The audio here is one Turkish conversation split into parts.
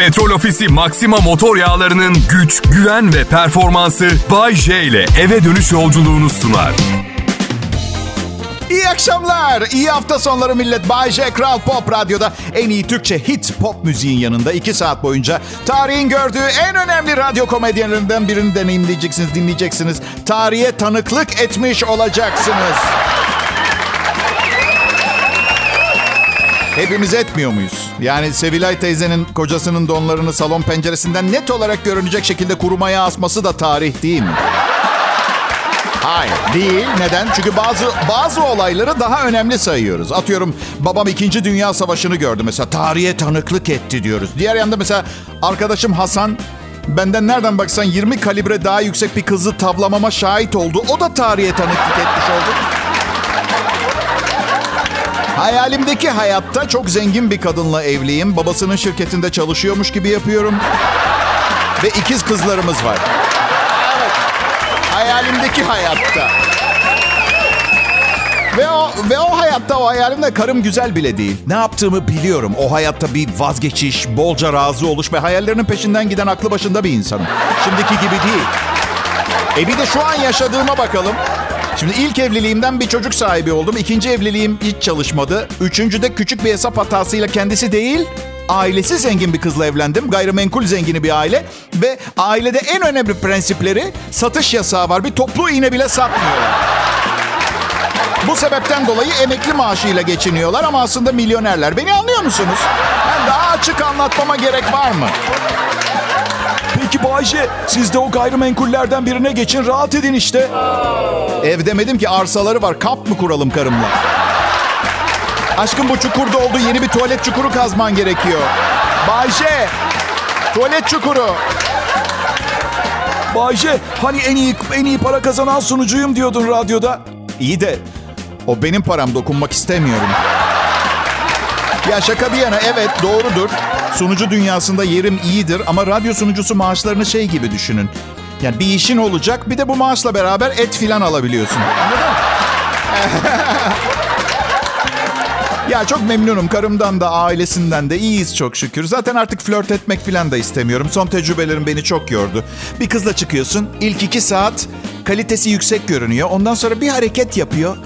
Petrol Ofisi Maxima motor yağlarının güç, güven ve performansı Bay J ile eve dönüş yolculuğunu sunar. İyi akşamlar, iyi hafta sonları millet. Bay J Kral Pop Radyo'da en iyi Türkçe hit pop müziğin yanında 2 saat boyunca tarihin gördüğü en önemli radyo komedyenlerinden birini deneyimleyeceksiniz, dinleyeceksiniz. Tarihe tanıklık etmiş olacaksınız. Hepimiz etmiyor muyuz? Yani Sevilay teyzenin kocasının donlarını salon penceresinden net olarak görünecek şekilde kurumaya asması da tarih değil mi? Hayır değil. Neden? Çünkü bazı bazı olayları daha önemli sayıyoruz. Atıyorum babam 2. Dünya Savaşı'nı gördü mesela. Tarihe tanıklık etti diyoruz. Diğer yanda mesela arkadaşım Hasan benden nereden baksan 20 kalibre daha yüksek bir kızı tavlamama şahit oldu. O da tarihe tanıklık etmiş oldu. Hayalimdeki hayatta çok zengin bir kadınla evliyim. Babasının şirketinde çalışıyormuş gibi yapıyorum. Ve ikiz kızlarımız var. Evet. Hayalimdeki hayatta. Ve o, ve o hayatta, o hayalimde karım güzel bile değil. Ne yaptığımı biliyorum. O hayatta bir vazgeçiş, bolca razı oluş ve hayallerinin peşinden giden aklı başında bir insanım. Şimdiki gibi değil. E bir de şu an yaşadığıma bakalım. Şimdi ilk evliliğimden bir çocuk sahibi oldum. İkinci evliliğim hiç çalışmadı. Üçüncüde küçük bir hesap hatasıyla kendisi değil, ailesi zengin bir kızla evlendim. Gayrimenkul zengini bir aile. Ve ailede en önemli prensipleri satış yasağı var. Bir toplu iğne bile satmıyorlar. Bu sebepten dolayı emekli maaşıyla geçiniyorlar ama aslında milyonerler. Beni anlıyor musunuz? Ben daha açık anlatmama gerek var mı? Peki Bayce, siz de o gayrimenkullerden birine geçin, rahat edin işte. Ev demedim ki arsaları var. Kamp mı kuralım karımla? Aşkım bu çukurda oldu. Yeni bir tuvalet çukuru kazman gerekiyor. Bayce, tuvalet çukuru. Bayce, hani en iyi en iyi para kazanan sunucuyum diyordun radyoda. İyi de o benim param dokunmak istemiyorum. Ya şaka bir yana evet doğrudur. Sunucu dünyasında yerim iyidir ama radyo sunucusu maaşlarını şey gibi düşünün. Yani bir işin olacak bir de bu maaşla beraber et filan alabiliyorsun. Ya çok memnunum. Karımdan da ailesinden de iyiyiz çok şükür. Zaten artık flört etmek filan da istemiyorum. Son tecrübelerim beni çok yordu. Bir kızla çıkıyorsun. ilk iki saat kalitesi yüksek görünüyor. Ondan sonra bir hareket yapıyor.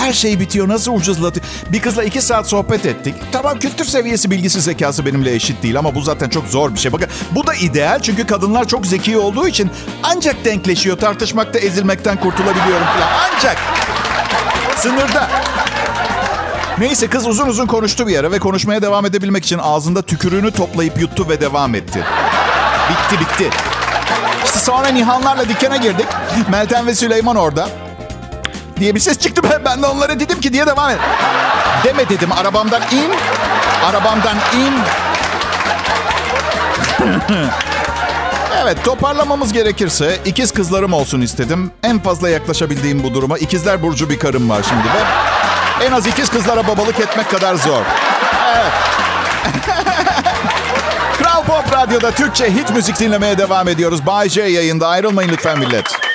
Her şey bitiyor. Nasıl ucuzlatıyor? Bir kızla iki saat sohbet ettik. Tamam kültür seviyesi, bilgisi, zekası benimle eşit değil ama bu zaten çok zor bir şey. Bakın bu da ideal çünkü kadınlar çok zeki olduğu için ancak denkleşiyor. Tartışmakta ezilmekten kurtulabiliyorum falan. Ancak sınırda. Neyse kız uzun uzun konuştu bir ara ve konuşmaya devam edebilmek için ağzında tükürüğünü toplayıp yuttu ve devam etti. Bitti bitti. İşte sonra Nihanlarla dükkana girdik. Meltem ve Süleyman orada diye bir ses çıktı. Ben de onlara dedim ki diye devam et. Deme dedim arabamdan in. Arabamdan in. evet toparlamamız gerekirse ikiz kızlarım olsun istedim. En fazla yaklaşabildiğim bu duruma ikizler burcu bir karım var şimdi ve en az ikiz kızlara babalık etmek kadar zor. Kral Pop Radyo'da Türkçe hit müzik dinlemeye devam ediyoruz. Bay J yayında ayrılmayın lütfen millet.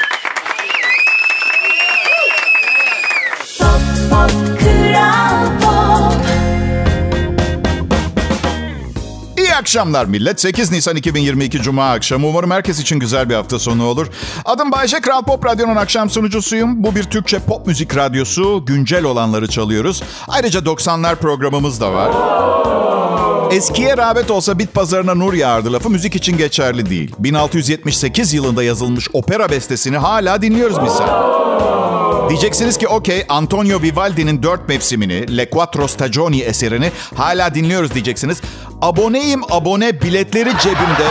Akşamlar millet. 8 Nisan 2022 Cuma akşamı. Umarım herkes için güzel bir hafta sonu olur. Adım Bayce Kral Pop Radyo'nun akşam sunucusuyum. Bu bir Türkçe pop müzik radyosu. Güncel olanları çalıyoruz. Ayrıca 90'lar programımız da var. Eskiye rağbet olsa bit pazarına nur yağardı lafı müzik için geçerli değil. 1678 yılında yazılmış opera bestesini hala dinliyoruz misal. Diyeceksiniz ki okey Antonio Vivaldi'nin dört mevsimini, Le Quattro Stagioni eserini hala dinliyoruz diyeceksiniz. Aboneyim abone biletleri cebimde.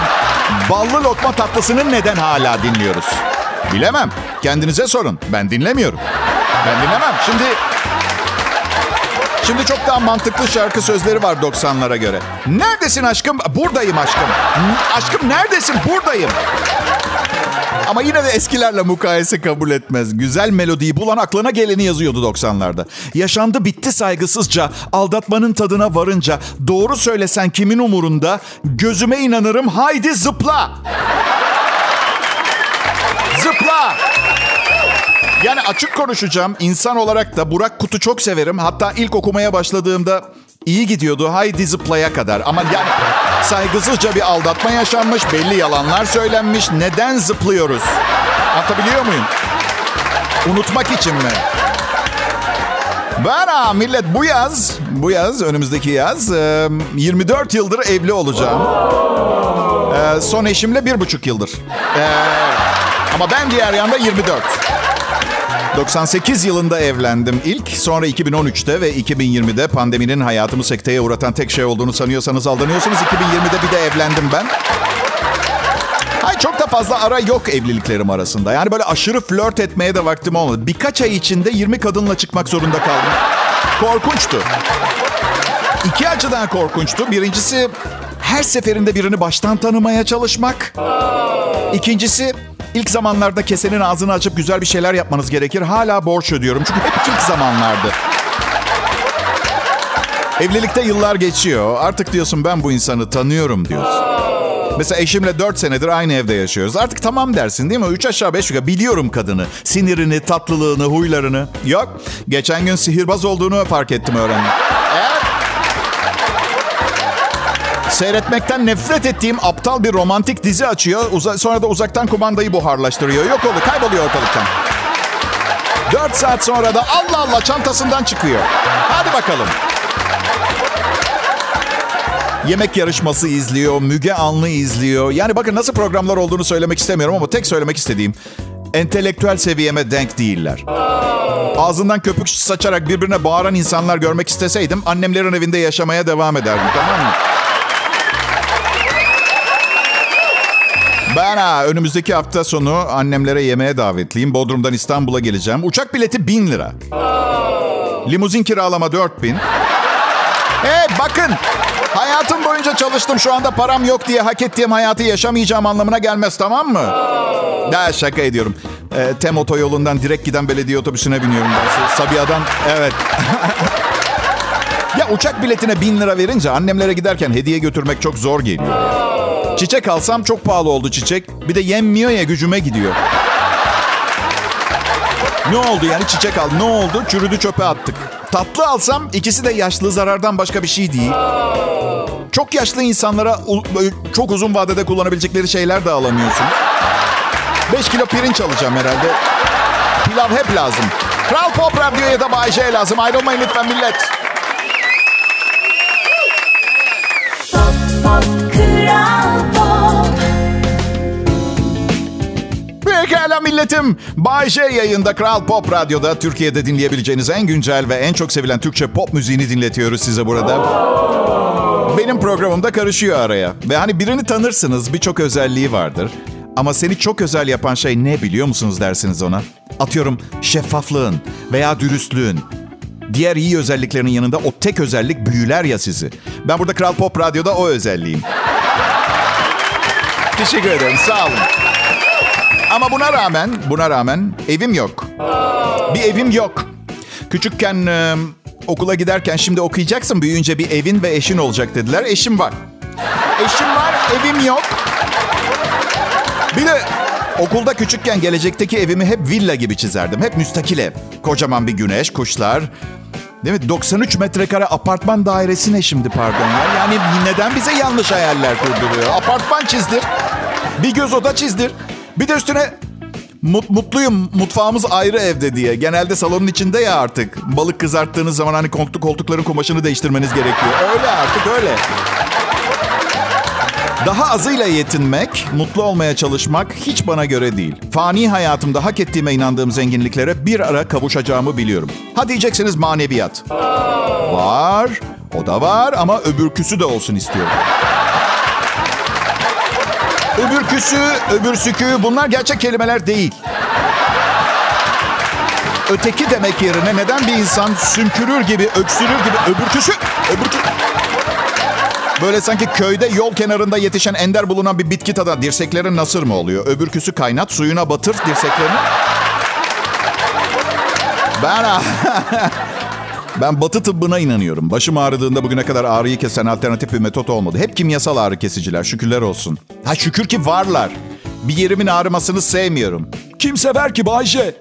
Ballı lokma tatlısını neden hala dinliyoruz? Bilemem. Kendinize sorun. Ben dinlemiyorum. Ben dinlemem. Şimdi Şimdi çok daha mantıklı şarkı sözleri var 90'lara göre. Neredesin aşkım? Buradayım aşkım. Aşkım neredesin? Buradayım. Ama yine de eskilerle mukayese kabul etmez. Güzel melodiyi bulan aklına geleni yazıyordu 90'larda. Yaşandı bitti saygısızca, aldatmanın tadına varınca, doğru söylesen kimin umurunda, gözüme inanırım haydi zıpla. Zıpla. Yani açık konuşacağım. İnsan olarak da Burak Kut'u çok severim. Hatta ilk okumaya başladığımda iyi gidiyordu. Haydi zıplaya kadar. Ama yani Saygısızca bir aldatma yaşanmış, belli yalanlar söylenmiş. Neden zıplıyoruz? Anlatabiliyor muyum? Unutmak için mi? Ben ha, millet bu yaz, bu yaz, önümüzdeki yaz 24 yıldır evli olacağım. Son eşimle bir buçuk yıldır. Ama ben diğer yanda 24. 98 yılında evlendim ilk. Sonra 2013'te ve 2020'de pandeminin hayatımı sekteye uğratan tek şey olduğunu sanıyorsanız aldanıyorsunuz. 2020'de bir de evlendim ben. Ay çok da fazla ara yok evliliklerim arasında. Yani böyle aşırı flört etmeye de vaktim olmadı. Birkaç ay içinde 20 kadınla çıkmak zorunda kaldım. Korkunçtu. İki açıdan korkunçtu. Birincisi her seferinde birini baştan tanımaya çalışmak. İkincisi ilk zamanlarda kesenin ağzını açıp güzel bir şeyler yapmanız gerekir. Hala borç ödüyorum çünkü hep ilk zamanlardı. Evlilikte yıllar geçiyor. Artık diyorsun ben bu insanı tanıyorum diyorsun. Mesela eşimle 4 senedir aynı evde yaşıyoruz. Artık tamam dersin değil mi? 3 aşağı 5 yukarı biliyorum kadını. Sinirini, tatlılığını, huylarını. Yok. Geçen gün sihirbaz olduğunu fark ettim öğrendim. Seyretmekten nefret ettiğim aptal bir romantik dizi açıyor. Uza- sonra da uzaktan kumandayı buharlaştırıyor. Yok oldu, kayboluyor ortalıktan. 4 saat sonra da Allah Allah çantasından çıkıyor. Hadi bakalım. Yemek yarışması izliyor, Müge Anlı izliyor. Yani bakın nasıl programlar olduğunu söylemek istemiyorum ama tek söylemek istediğim entelektüel seviyeme denk değiller. Ağzından köpük saçarak birbirine bağıran insanlar görmek isteseydim annemlerin evinde yaşamaya devam ederdim tamam mı? Ben ha, önümüzdeki hafta sonu annemlere yemeğe davetliyim. Bodrum'dan İstanbul'a geleceğim. Uçak bileti 1000 lira. Limuzin kiralama 4000. Hey bakın hayatım boyunca çalıştım şu anda param yok diye hak ettiğim hayatı yaşamayacağım anlamına gelmez tamam mı? Daha şaka ediyorum. Ee, Tem otoyolundan direkt giden belediye otobüsüne biniyorum. Ben. Sabiha'dan evet. ya uçak biletine bin lira verince annemlere giderken hediye götürmek çok zor geliyor. Çiçek alsam çok pahalı oldu çiçek. Bir de yenmiyor ya gücüme gidiyor. Ne oldu yani çiçek al. Ne oldu? Çürüdü çöpe attık. Tatlı alsam ikisi de yaşlı zarardan başka bir şey değil. Çok yaşlı insanlara çok uzun vadede kullanabilecekleri şeyler de alamıyorsun. 5 kilo pirinç alacağım herhalde. Pilav hep lazım. Kral Pop Radyo'ya da Bay J lazım. Ayrılmayın lütfen millet. Pekala milletim. Bay J yayında Kral Pop Radyo'da Türkiye'de dinleyebileceğiniz en güncel ve en çok sevilen Türkçe pop müziğini dinletiyoruz size burada. Benim programımda karışıyor araya. Ve hani birini tanırsınız birçok özelliği vardır. Ama seni çok özel yapan şey ne biliyor musunuz dersiniz ona? Atıyorum şeffaflığın veya dürüstlüğün. Diğer iyi özelliklerinin yanında o tek özellik büyüler ya sizi. Ben burada Kral Pop Radyo'da o özelliğim. Teşekkür ederim sağ olun. Ama buna rağmen, buna rağmen evim yok. Bir evim yok. Küçükken e, okula giderken şimdi okuyacaksın büyüyünce bir evin ve eşin olacak dediler. Eşim var. Eşim var, evim yok. Bir de okulda küçükken gelecekteki evimi hep villa gibi çizerdim. Hep müstakil ev. Kocaman bir güneş, kuşlar. Değil mi? 93 metrekare apartman dairesi ne şimdi pardon ya? Yani neden bize yanlış hayaller kurduruyor? Apartman çizdir. Bir göz oda çizdir. Bir de üstüne mut, mutluyum mutfağımız ayrı evde diye. Genelde salonun içinde ya artık. Balık kızarttığınız zaman hani koltuk koltukların kumaşını değiştirmeniz gerekiyor. Öyle artık öyle. Daha azıyla yetinmek, mutlu olmaya çalışmak hiç bana göre değil. Fani hayatımda hak ettiğime inandığım zenginliklere bir ara kavuşacağımı biliyorum. Ha diyeceksiniz maneviyat. Var, o da var ama öbürküsü de olsun istiyorum. Öbürküsü, öbürsükü bunlar gerçek kelimeler değil. Öteki demek yerine neden bir insan sümkürür gibi, öksürür gibi öbürküsü, öbürkü... Böyle sanki köyde yol kenarında yetişen ender bulunan bir bitki tadı. Dirseklerin nasır mı oluyor? Öbürküsü kaynat, suyuna batır dirseklerini. Ben... Ben batı tıbbına inanıyorum. Başım ağrıdığında bugüne kadar ağrıyı kesen alternatif bir metot olmadı. Hep kimyasal ağrı kesiciler. Şükürler olsun. Ha şükür ki varlar. Bir yerimin ağrımasını sevmiyorum. Kim sever ki Bayşe?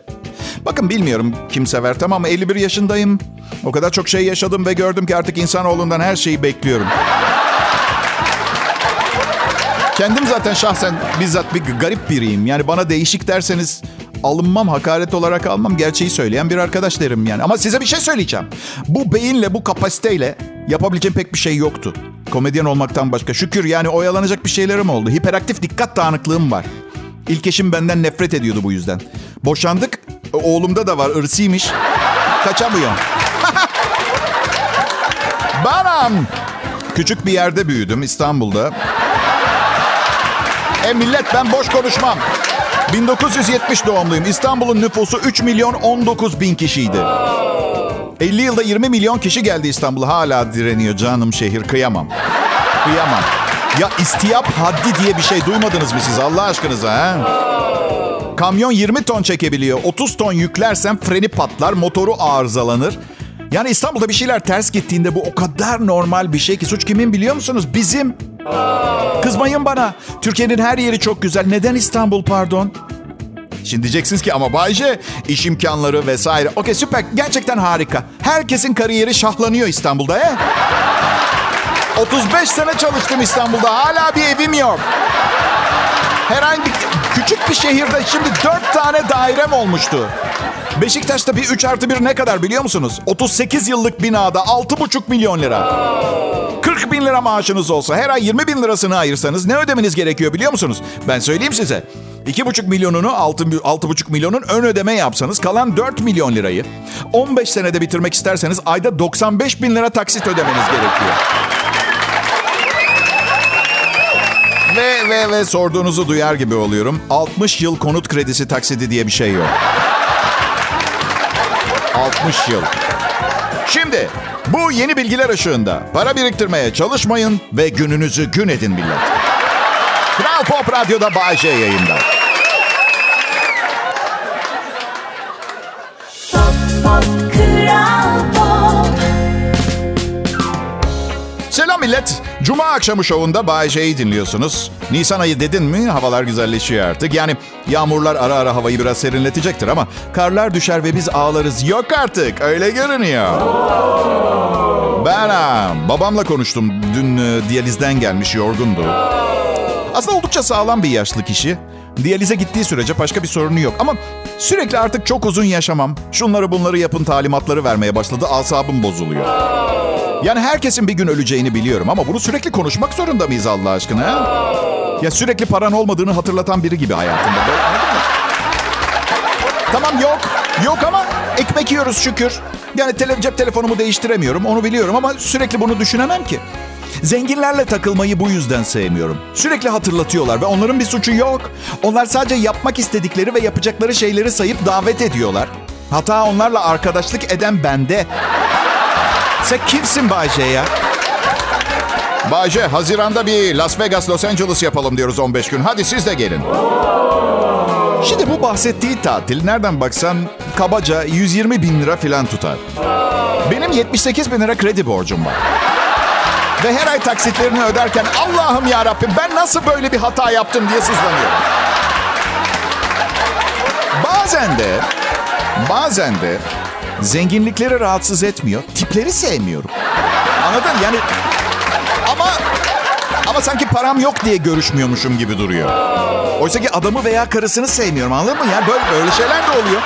Bakın bilmiyorum kim sever tamam 51 yaşındayım. O kadar çok şey yaşadım ve gördüm ki artık insanoğlundan her şeyi bekliyorum. Kendim zaten şahsen bizzat bir garip biriyim. Yani bana değişik derseniz alınmam, hakaret olarak almam. Gerçeği söyleyen bir arkadaş derim yani. Ama size bir şey söyleyeceğim. Bu beyinle, bu kapasiteyle yapabileceğim pek bir şey yoktu. Komedyen olmaktan başka. Şükür yani oyalanacak bir şeylerim oldu. Hiperaktif dikkat dağınıklığım var. İlk eşim benden nefret ediyordu bu yüzden. Boşandık. Oğlumda da var, ırsıymış. Kaçamıyorum. Banam. Küçük bir yerde büyüdüm İstanbul'da. E millet ben boş konuşmam. 1970 doğumluyum. İstanbul'un nüfusu 3 milyon 19 bin kişiydi. 50 yılda 20 milyon kişi geldi İstanbul'a. Hala direniyor canım şehir. Kıyamam. Kıyamam. Ya istiyap haddi diye bir şey duymadınız mı siz Allah aşkınıza ha? Kamyon 20 ton çekebiliyor. 30 ton yüklersen freni patlar, motoru arızalanır. Yani İstanbul'da bir şeyler ters gittiğinde bu o kadar normal bir şey ki suç kimin biliyor musunuz? Bizim. Kızmayın bana. Türkiye'nin her yeri çok güzel. Neden İstanbul pardon? Şimdi diyeceksiniz ki ama Bayce iş imkanları vesaire. Okey süper gerçekten harika. Herkesin kariyeri şahlanıyor İstanbul'da he? 35 sene çalıştım İstanbul'da. Hala bir evim yok. Herhangi küçük bir şehirde şimdi 4 tane dairem olmuştu. Beşiktaş'ta bir 3 artı 1 ne kadar biliyor musunuz? 38 yıllık binada 6,5 milyon lira. 40 bin lira maaşınız olsa her ay 20 bin lirasını ayırsanız ne ödemeniz gerekiyor biliyor musunuz? Ben söyleyeyim size. 2,5 milyonunu 6,5 milyonun ön ödeme yapsanız kalan 4 milyon lirayı 15 senede bitirmek isterseniz ayda 95 bin lira taksit ödemeniz gerekiyor. Ve ve ve sorduğunuzu duyar gibi oluyorum. 60 yıl konut kredisi taksidi diye bir şey yok. 60 yıl. Şimdi bu yeni bilgiler ışığında para biriktirmeye çalışmayın ve gününüzü gün edin millet. Kral Pop Radyo'da Bay J yayında. Selam millet. Cuma akşamı şovunda Bay J'yi dinliyorsunuz. Nisan ayı dedin mi havalar güzelleşiyor artık. Yani yağmurlar ara ara havayı biraz serinletecektir ama karlar düşer ve biz ağlarız. Yok artık öyle görünüyor. Ben babamla konuştum. Dün e, diyalizden gelmiş yorgundu. Aslında oldukça sağlam bir yaşlı kişi. Diyalize gittiği sürece başka bir sorunu yok. Ama sürekli artık çok uzun yaşamam. Şunları bunları yapın talimatları vermeye başladı. Asabım bozuluyor. Yani herkesin bir gün öleceğini biliyorum ama bunu sürekli konuşmak zorunda mıyız Allah aşkına? Ha? Ya sürekli paran olmadığını hatırlatan biri gibi hayatında. Tamam yok. Yok ama ekmek yiyoruz şükür. Yani tele, cep telefonumu değiştiremiyorum onu biliyorum ama sürekli bunu düşünemem ki. Zenginlerle takılmayı bu yüzden sevmiyorum. Sürekli hatırlatıyorlar ve onların bir suçu yok. Onlar sadece yapmak istedikleri ve yapacakları şeyleri sayıp davet ediyorlar. Hata onlarla arkadaşlık eden bende. Sen kimsin Bayce ya? Bayce, Haziran'da bir Las Vegas, Los Angeles yapalım diyoruz 15 gün. Hadi siz de gelin. Şimdi bu bahsettiği tatil nereden baksan kabaca 120 bin lira falan tutar. Benim 78 bin lira kredi borcum var. Ve her ay taksitlerini öderken Allah'ım ya Rabbim ben nasıl böyle bir hata yaptım diye sızlanıyorum. Bazen de, bazen de zenginlikleri rahatsız etmiyor, tipleri sevmiyorum. Anladın? Yani ama ama sanki param yok diye görüşmüyormuşum gibi duruyor. Oysa ki adamı veya karısını sevmiyorum anladın mı? Yani böyle, böyle şeyler de oluyor.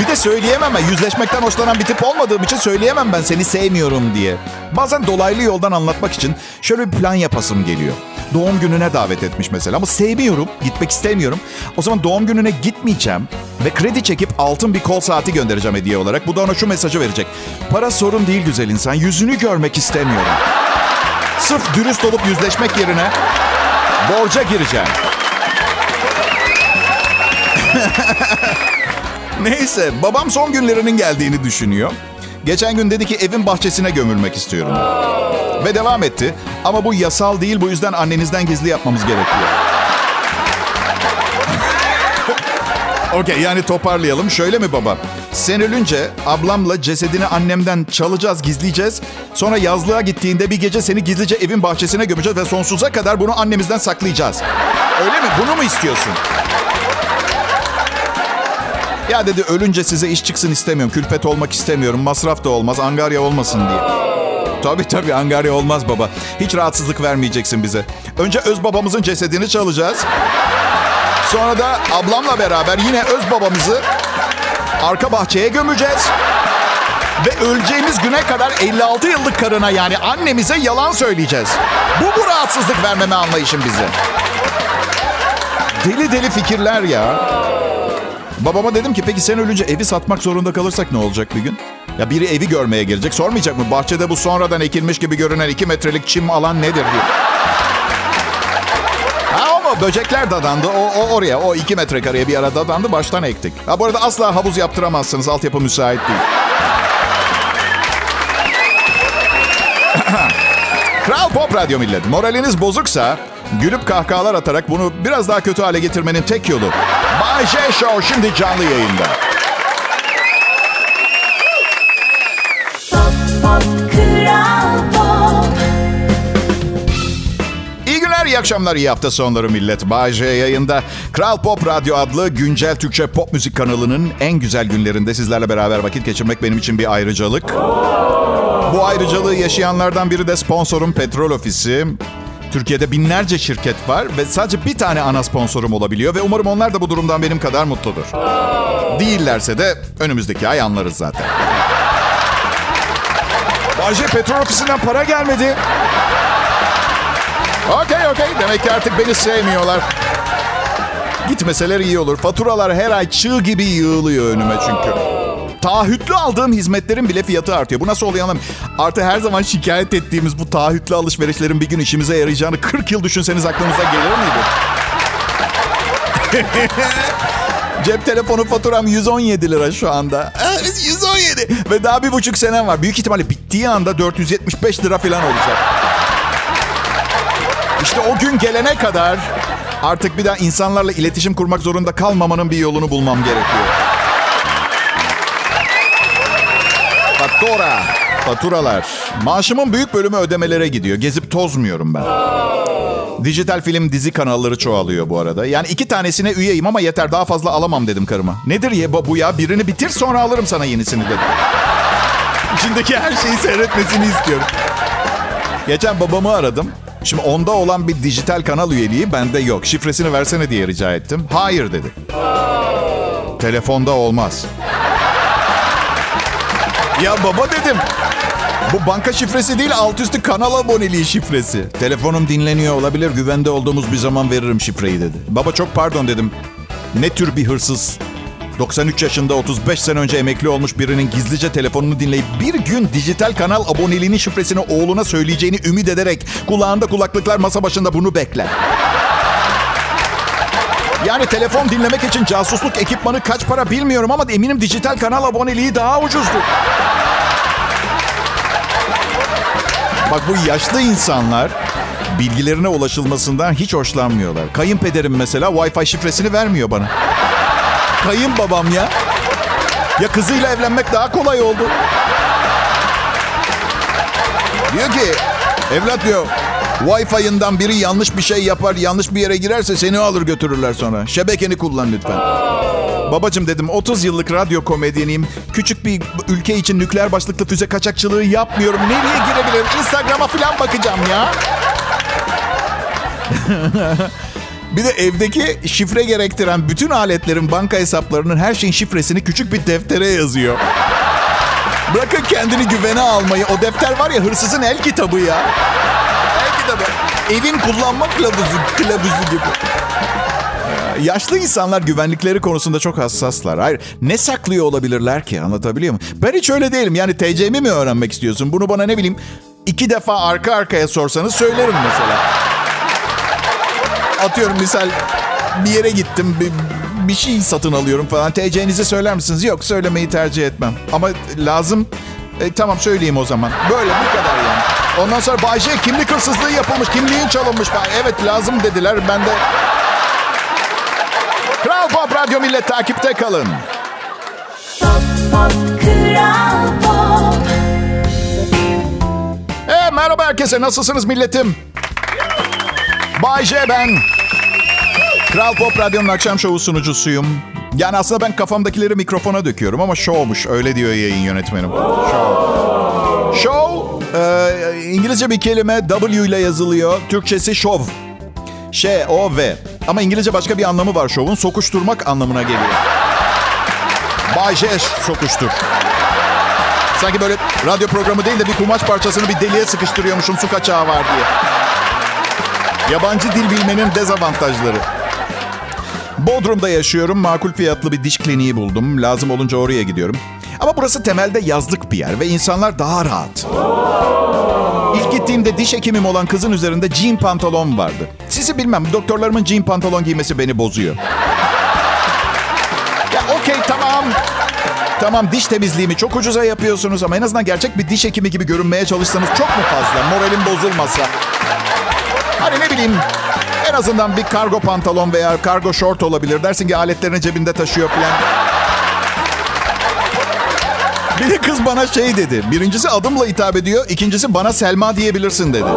Bir de söyleyemem ben. Yüzleşmekten hoşlanan bir tip olmadığım için söyleyemem ben seni sevmiyorum diye. Bazen dolaylı yoldan anlatmak için şöyle bir plan yapasım geliyor. Doğum gününe davet etmiş mesela ama sevmiyorum, gitmek istemiyorum. O zaman doğum gününe gitmeyeceğim ve kredi çekip altın bir kol saati göndereceğim hediye olarak. Bu da ona şu mesajı verecek. Para sorun değil güzel insan, yüzünü görmek istemiyorum. Sırf dürüst olup yüzleşmek yerine borca gireceğim. Neyse babam son günlerinin geldiğini düşünüyor. Geçen gün dedi ki evin bahçesine gömülmek istiyorum. Ve devam etti. Ama bu yasal değil bu yüzden annenizden gizli yapmamız gerekiyor. Okey yani toparlayalım. Şöyle mi baba? Sen ölünce ablamla cesedini annemden çalacağız, gizleyeceğiz. Sonra yazlığa gittiğinde bir gece seni gizlice evin bahçesine gömeceğiz ve sonsuza kadar bunu annemizden saklayacağız. Öyle mi? Bunu mu istiyorsun? Ya dedi ölünce size iş çıksın istemiyorum. Külfet olmak istemiyorum. Masraf da olmaz. Angarya olmasın diye. Tabii tabii angarya olmaz baba. Hiç rahatsızlık vermeyeceksin bize. Önce öz babamızın cesedini çalacağız. Sonra da ablamla beraber yine öz babamızı arka bahçeye gömeceğiz. Ve öleceğimiz güne kadar 56 yıllık karına yani annemize yalan söyleyeceğiz. Bu bu rahatsızlık vermeme anlayışın bize. Deli deli fikirler ya. Babama dedim ki peki sen ölünce evi satmak zorunda kalırsak ne olacak bir gün? Ya biri evi görmeye gelecek sormayacak mı? Bahçede bu sonradan ekilmiş gibi görünen 2 metrelik çim alan nedir diye. Ha ama böcekler dadandı. O, o oraya, o 2 metrekareye bir ara dadandı. Baştan ektik. Ha bu arada asla havuz yaptıramazsınız. Altyapı müsait değil. Kral Pop Radyo Millet. Moraliniz bozuksa gülüp kahkahalar atarak bunu biraz daha kötü hale getirmenin tek yolu. Bay J Show şimdi canlı yayında. Pop, pop, kral pop. İyi günler, iyi akşamlar, iyi hafta sonları millet. Bay J yayında. Kral Pop Radyo adlı güncel Türkçe pop müzik kanalının en güzel günlerinde sizlerle beraber vakit geçirmek benim için bir ayrıcalık. Bu ayrıcalığı yaşayanlardan biri de sponsorum Petrol Ofisi. Türkiye'de binlerce şirket var ve sadece bir tane ana sponsorum olabiliyor ve umarım onlar da bu durumdan benim kadar mutludur. Değillerse de önümüzdeki ay anlarız zaten. Bayce Petrol Ofisi'nden para gelmedi. Okey okey. Demek ki artık beni sevmiyorlar. Gitmeseler iyi olur. Faturalar her ay çığ gibi yığılıyor önüme çünkü. Taahhütlü aldığım hizmetlerin bile fiyatı artıyor. Bu nasıl oluyor anlamıyorum. Artı her zaman şikayet ettiğimiz bu taahhütlü alışverişlerin bir gün işimize yarayacağını 40 yıl düşünseniz aklınıza gelir miydi? Cep telefonu faturam 117 lira şu anda. 117. Ve daha bir buçuk senem var. Büyük ihtimalle bittiği anda 475 lira falan olacak. İşte o gün gelene kadar artık bir daha insanlarla iletişim kurmak zorunda kalmamanın bir yolunu bulmam gerekiyor. Fatura. Faturalar. Maaşımın büyük bölümü ödemelere gidiyor. Gezip tozmuyorum ben. Dijital film dizi kanalları çoğalıyor bu arada. Yani iki tanesine üyeyim ama yeter daha fazla alamam dedim karıma. Nedir ya bu ya? Birini bitir sonra alırım sana yenisini dedim. İçindeki her şeyi seyretmesini istiyorum. Geçen babamı aradım. Şimdi onda olan bir dijital kanal üyeliği bende yok. Şifresini versene diye rica ettim. Hayır dedi. Telefonda olmaz. Ya baba dedim. Bu banka şifresi değil alt üstü kanal aboneliği şifresi. Telefonum dinleniyor olabilir güvende olduğumuz bir zaman veririm şifreyi dedi. Baba çok pardon dedim. Ne tür bir hırsız? 93 yaşında 35 sene önce emekli olmuş birinin gizlice telefonunu dinleyip bir gün dijital kanal aboneliğinin şifresini oğluna söyleyeceğini ümit ederek kulağında kulaklıklar masa başında bunu bekler. Yani telefon dinlemek için casusluk ekipmanı kaç para bilmiyorum ama eminim dijital kanal aboneliği daha ucuzdur. Bak bu yaşlı insanlar bilgilerine ulaşılmasından hiç hoşlanmıyorlar. Kayınpederim mesela Wi-Fi şifresini vermiyor bana. Kayınbabam ya. Ya kızıyla evlenmek daha kolay oldu. Diyor ki evlat diyor Wi-Fi'ından biri yanlış bir şey yapar, yanlış bir yere girerse seni alır götürürler sonra. Şebekeni kullan lütfen. Babacım dedim 30 yıllık radyo komedyeniyim. Küçük bir ülke için nükleer başlıklı füze kaçakçılığı yapmıyorum. Nereye girebilirim? Instagram'a falan bakacağım ya. bir de evdeki şifre gerektiren bütün aletlerin banka hesaplarının her şeyin şifresini küçük bir deftere yazıyor. Bırakın kendini güvene almayı. O defter var ya hırsızın el kitabı ya. El kitabı. Evin kullanma kılavuzu, kılavuzu gibi. Yaşlı insanlar güvenlikleri konusunda çok hassaslar. Hayır, ne saklıyor olabilirler ki? Anlatabiliyor muyum? Ben hiç öyle değilim. Yani TC'mi mi öğrenmek istiyorsun? Bunu bana ne bileyim iki defa arka arkaya sorsanız söylerim mesela. Atıyorum misal bir yere gittim bir, bir şey satın alıyorum falan. TC'nizi söyler misiniz? Yok söylemeyi tercih etmem. Ama lazım. E, tamam söyleyeyim o zaman. Böyle bu kadar yani. Ondan sonra Bayce kimlik hırsızlığı yapılmış, kimliğin çalınmış. Evet lazım dediler. Ben de Kral Pop Radyo Millet takipte kalın. Pop, pop, kral pop. E, merhaba herkese nasılsınız milletim? Bay J ben. Kral Pop Radyo'nun akşam şovu sunucusuyum. Yani aslında ben kafamdakileri mikrofona döküyorum ama şovmuş öyle diyor yayın yönetmenim. Show. Show Ee, İngilizce bir kelime W ile yazılıyor. Türkçesi şov. Ş, O, V. Ama İngilizce başka bir anlamı var şovun. Sokuşturmak anlamına geliyor. Bay J sokuştur. Sanki böyle radyo programı değil de bir kumaş parçasını bir deliğe sıkıştırıyormuşum su kaçağı var diye. Yabancı dil bilmenin dezavantajları. Bodrum'da yaşıyorum. Makul fiyatlı bir diş kliniği buldum. Lazım olunca oraya gidiyorum. Ama burası temelde yazlık bir yer ve insanlar daha rahat. İlk gittiğimde diş hekimim olan kızın üzerinde jean pantolon vardı. Sizi bilmem doktorlarımın jean pantolon giymesi beni bozuyor. Ya okey tamam. Tamam diş temizliğimi çok ucuza yapıyorsunuz ama en azından gerçek bir diş hekimi gibi görünmeye çalışsanız çok mu fazla? Moralim bozulmasa. Hani ne bileyim en azından bir kargo pantolon veya kargo short olabilir. Dersin ki aletlerini cebinde taşıyor falan. Bir de kız bana şey dedi. Birincisi adımla hitap ediyor. ikincisi bana Selma diyebilirsin dedi.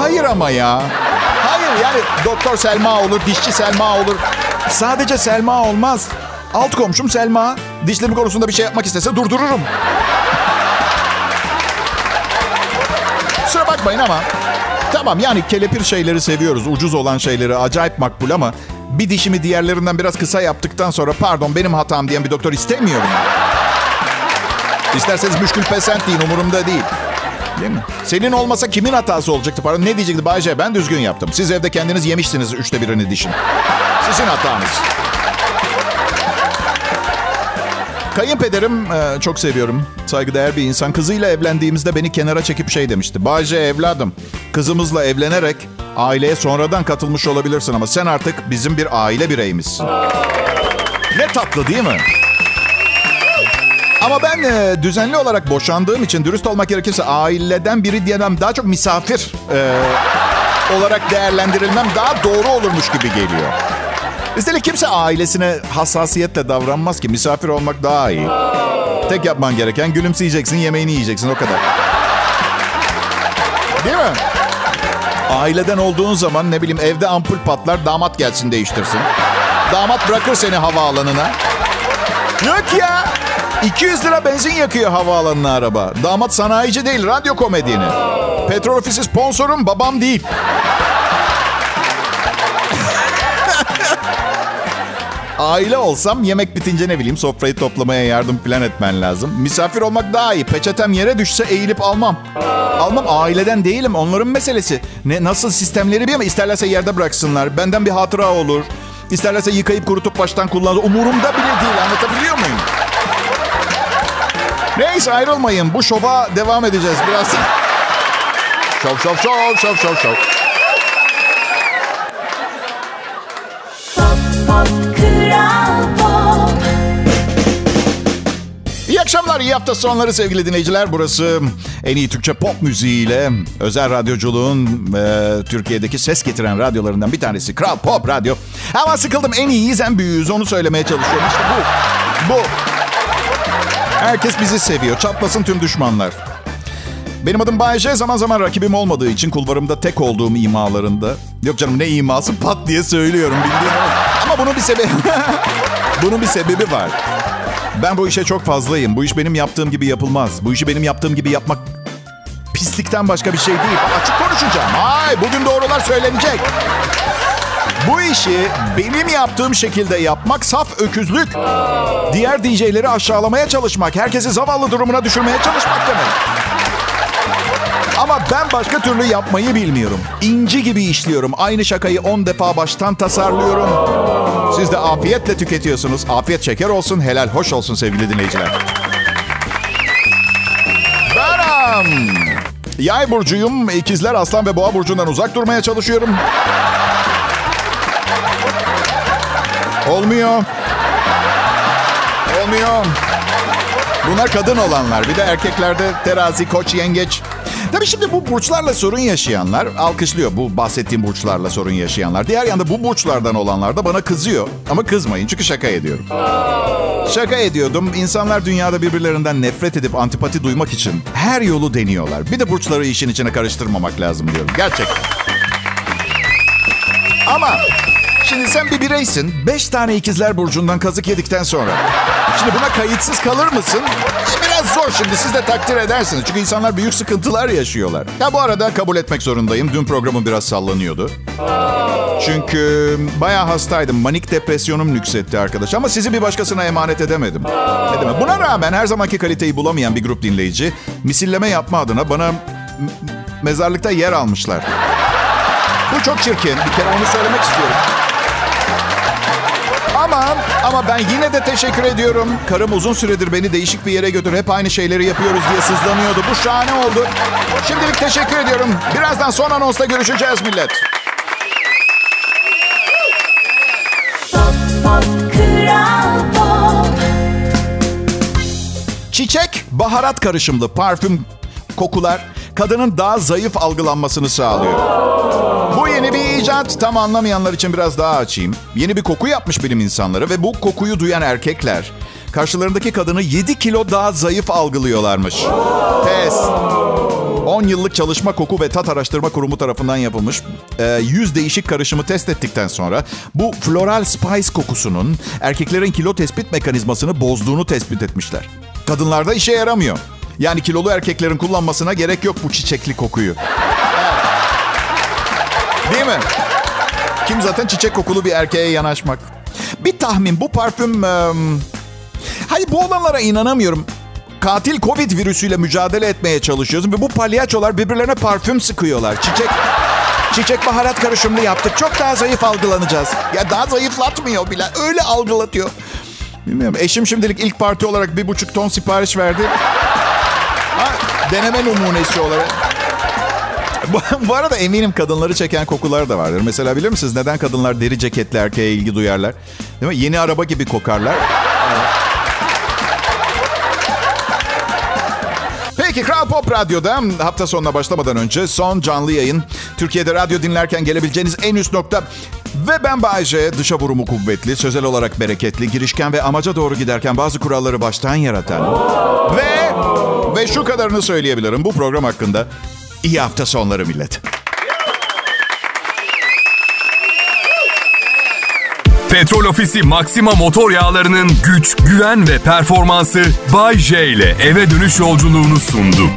Hayır ama ya. Hayır yani doktor Selma olur, dişçi Selma olur. Sadece Selma olmaz. Alt komşum Selma. Dişlerim konusunda bir şey yapmak istese durdururum. Kusura bakmayın ama tamam yani kelepir şeyleri seviyoruz. Ucuz olan şeyleri acayip makbul ama bir dişimi diğerlerinden biraz kısa yaptıktan sonra pardon benim hatam diyen bir doktor istemiyorum. İsterseniz müşkül pesent deyin umurumda değil. Değil mi? Senin olmasa kimin hatası olacaktı? Pardon ne diyecekti Bayce? Ben düzgün yaptım. Siz evde kendiniz yemiştiniz üçte birini dişin. Sizin hatanız. Kayınpederim e, çok seviyorum. Saygıdeğer bir insan. Kızıyla evlendiğimizde beni kenara çekip şey demişti. Bayce evladım, kızımızla evlenerek aileye sonradan katılmış olabilirsin ama sen artık bizim bir aile bireyimizsin. Ne tatlı değil mi? Ama ben e, düzenli olarak boşandığım için dürüst olmak gerekirse aileden biri diyemem. Daha çok misafir e, olarak değerlendirilmem daha doğru olurmuş gibi geliyor. Üstelik kimse ailesine hassasiyetle davranmaz ki. Misafir olmak daha iyi. Tek yapman gereken gülümseyeceksin, yemeğini yiyeceksin o kadar. Değil mi? Aileden olduğun zaman ne bileyim evde ampul patlar damat gelsin değiştirsin. Damat bırakır seni havaalanına. Yok ya. 200 lira benzin yakıyor havaalanına araba. Damat sanayici değil, radyo komedyeni. Petrol ofisi sponsorum babam değil. Aile olsam yemek bitince ne bileyim sofrayı toplamaya yardım falan etmen lazım. Misafir olmak daha iyi. Peçetem yere düşse eğilip almam. Almam aileden değilim onların meselesi. Ne nasıl sistemleri bir ama isterlerse yerde bıraksınlar. Benden bir hatıra olur. İsterlerse yıkayıp kurutup baştan kullanır. Umurumda bile değil anlatabiliyor muyum? Neyse ayrılmayın. Bu şova devam edeceğiz biraz. şov şov şov şov şov şov. Pop Pop Kral Pop İyi akşamlar, iyi hafta sonları sevgili dinleyiciler. Burası en iyi Türkçe pop müziğiyle özel radyoculuğun e, Türkiye'deki ses getiren radyolarından bir tanesi. Kral Pop Radyo. Ama sıkıldım en iyiyiz en büyüğüz onu söylemeye çalışıyorum. İşte bu. Bu. Herkes bizi seviyor. Çatlasın tüm düşmanlar. Benim adım Bayece. Zaman zaman rakibim olmadığı için kulvarımda tek olduğum imalarında. Yok canım ne iması pat diye söylüyorum bildiğin ama. Bunun bir sebebi... bunun bir sebebi var. Ben bu işe çok fazlayım. Bu iş benim yaptığım gibi yapılmaz. Bu işi benim yaptığım gibi yapmak pislikten başka bir şey değil. Açık konuşacağım. Ay bugün doğrular söylenecek. Bu işi benim yaptığım şekilde yapmak saf öküzlük. Diğer DJ'leri aşağılamaya çalışmak, herkesi zavallı durumuna düşürmeye çalışmak demek. Ama ben başka türlü yapmayı bilmiyorum. İnci gibi işliyorum. Aynı şakayı 10 defa baştan tasarlıyorum. Siz de afiyetle tüketiyorsunuz. Afiyet şeker olsun, helal hoş olsun sevgili dinleyiciler. Benim. Yay burcuyum. İkizler, aslan ve boğa burcundan uzak durmaya çalışıyorum. Olmuyor. Olmuyor. Bunlar kadın olanlar. Bir de erkeklerde terazi, koç, yengeç. Tabii şimdi bu burçlarla sorun yaşayanlar alkışlıyor. Bu bahsettiğim burçlarla sorun yaşayanlar. Diğer yanda bu burçlardan olanlar da bana kızıyor. Ama kızmayın çünkü şaka ediyorum. Şaka ediyordum. İnsanlar dünyada birbirlerinden nefret edip antipati duymak için her yolu deniyorlar. Bir de burçları işin içine karıştırmamak lazım diyorum. Gerçekten. Ama şimdi sen bir bireysin. Beş tane ikizler burcundan kazık yedikten sonra. Şimdi buna kayıtsız kalır mısın? Biraz zor şimdi siz de takdir edersiniz. Çünkü insanlar büyük sıkıntılar yaşıyorlar. Ya bu arada kabul etmek zorundayım. Dün programım biraz sallanıyordu. Çünkü bayağı hastaydım. Manik depresyonum nüksetti arkadaş. Ama sizi bir başkasına emanet edemedim. Edemedim. Buna rağmen her zamanki kaliteyi bulamayan bir grup dinleyici misilleme yapma adına bana mezarlıkta yer almışlar. Bu çok çirkin. Bir kere onu söylemek istiyorum. Ama ama ben yine de teşekkür ediyorum. Karım uzun süredir beni değişik bir yere götür. Hep aynı şeyleri yapıyoruz diye sızlanıyordu. Bu şahane oldu. Şimdilik teşekkür ediyorum. Birazdan son anonsta görüşeceğiz millet. Pop Pop Kral Pop Çiçek, baharat karışımlı parfüm kokular kadının daha zayıf algılanmasını sağlıyor. Yeni bir icat. Tam anlamayanlar için biraz daha açayım. Yeni bir koku yapmış bilim insanları ve bu kokuyu duyan erkekler karşılarındaki kadını 7 kilo daha zayıf algılıyorlarmış. Pes. 10 yıllık çalışma koku ve tat araştırma kurumu tarafından yapılmış 100 değişik karışımı test ettikten sonra bu floral spice kokusunun erkeklerin kilo tespit mekanizmasını bozduğunu tespit etmişler. Kadınlarda işe yaramıyor. Yani kilolu erkeklerin kullanmasına gerek yok bu çiçekli kokuyu. Değil mi? Kim zaten çiçek kokulu bir erkeğe yanaşmak. Bir tahmin bu parfüm... eee, Hayır bu olanlara inanamıyorum. Katil Covid virüsüyle mücadele etmeye çalışıyoruz ve bu palyaçolar birbirlerine parfüm sıkıyorlar. Çiçek çiçek baharat karışımlı yaptık. Çok daha zayıf algılanacağız. Ya daha zayıflatmıyor bile. Öyle algılatıyor. Bilmiyorum. Eşim şimdilik ilk parti olarak bir buçuk ton sipariş verdi. Ha, deneme numunesi olarak. Bu, arada eminim kadınları çeken kokular da vardır. Mesela bilir misiniz neden kadınlar deri ceketli erkeğe ilgi duyarlar? Değil mi? Yeni araba gibi kokarlar. Peki Kral Pop Radyo'da hafta sonuna başlamadan önce son canlı yayın. Türkiye'de radyo dinlerken gelebileceğiniz en üst nokta. Ve ben Bayece, dışa vurumu kuvvetli, sözel olarak bereketli, girişken ve amaca doğru giderken bazı kuralları baştan yaratan. Ve, ve şu kadarını söyleyebilirim bu program hakkında. İyi hafta sonları millet. Petrol Ofisi Maxima motor yağlarının güç, güven ve performansı Bay J ile eve dönüş yolculuğunu sundu.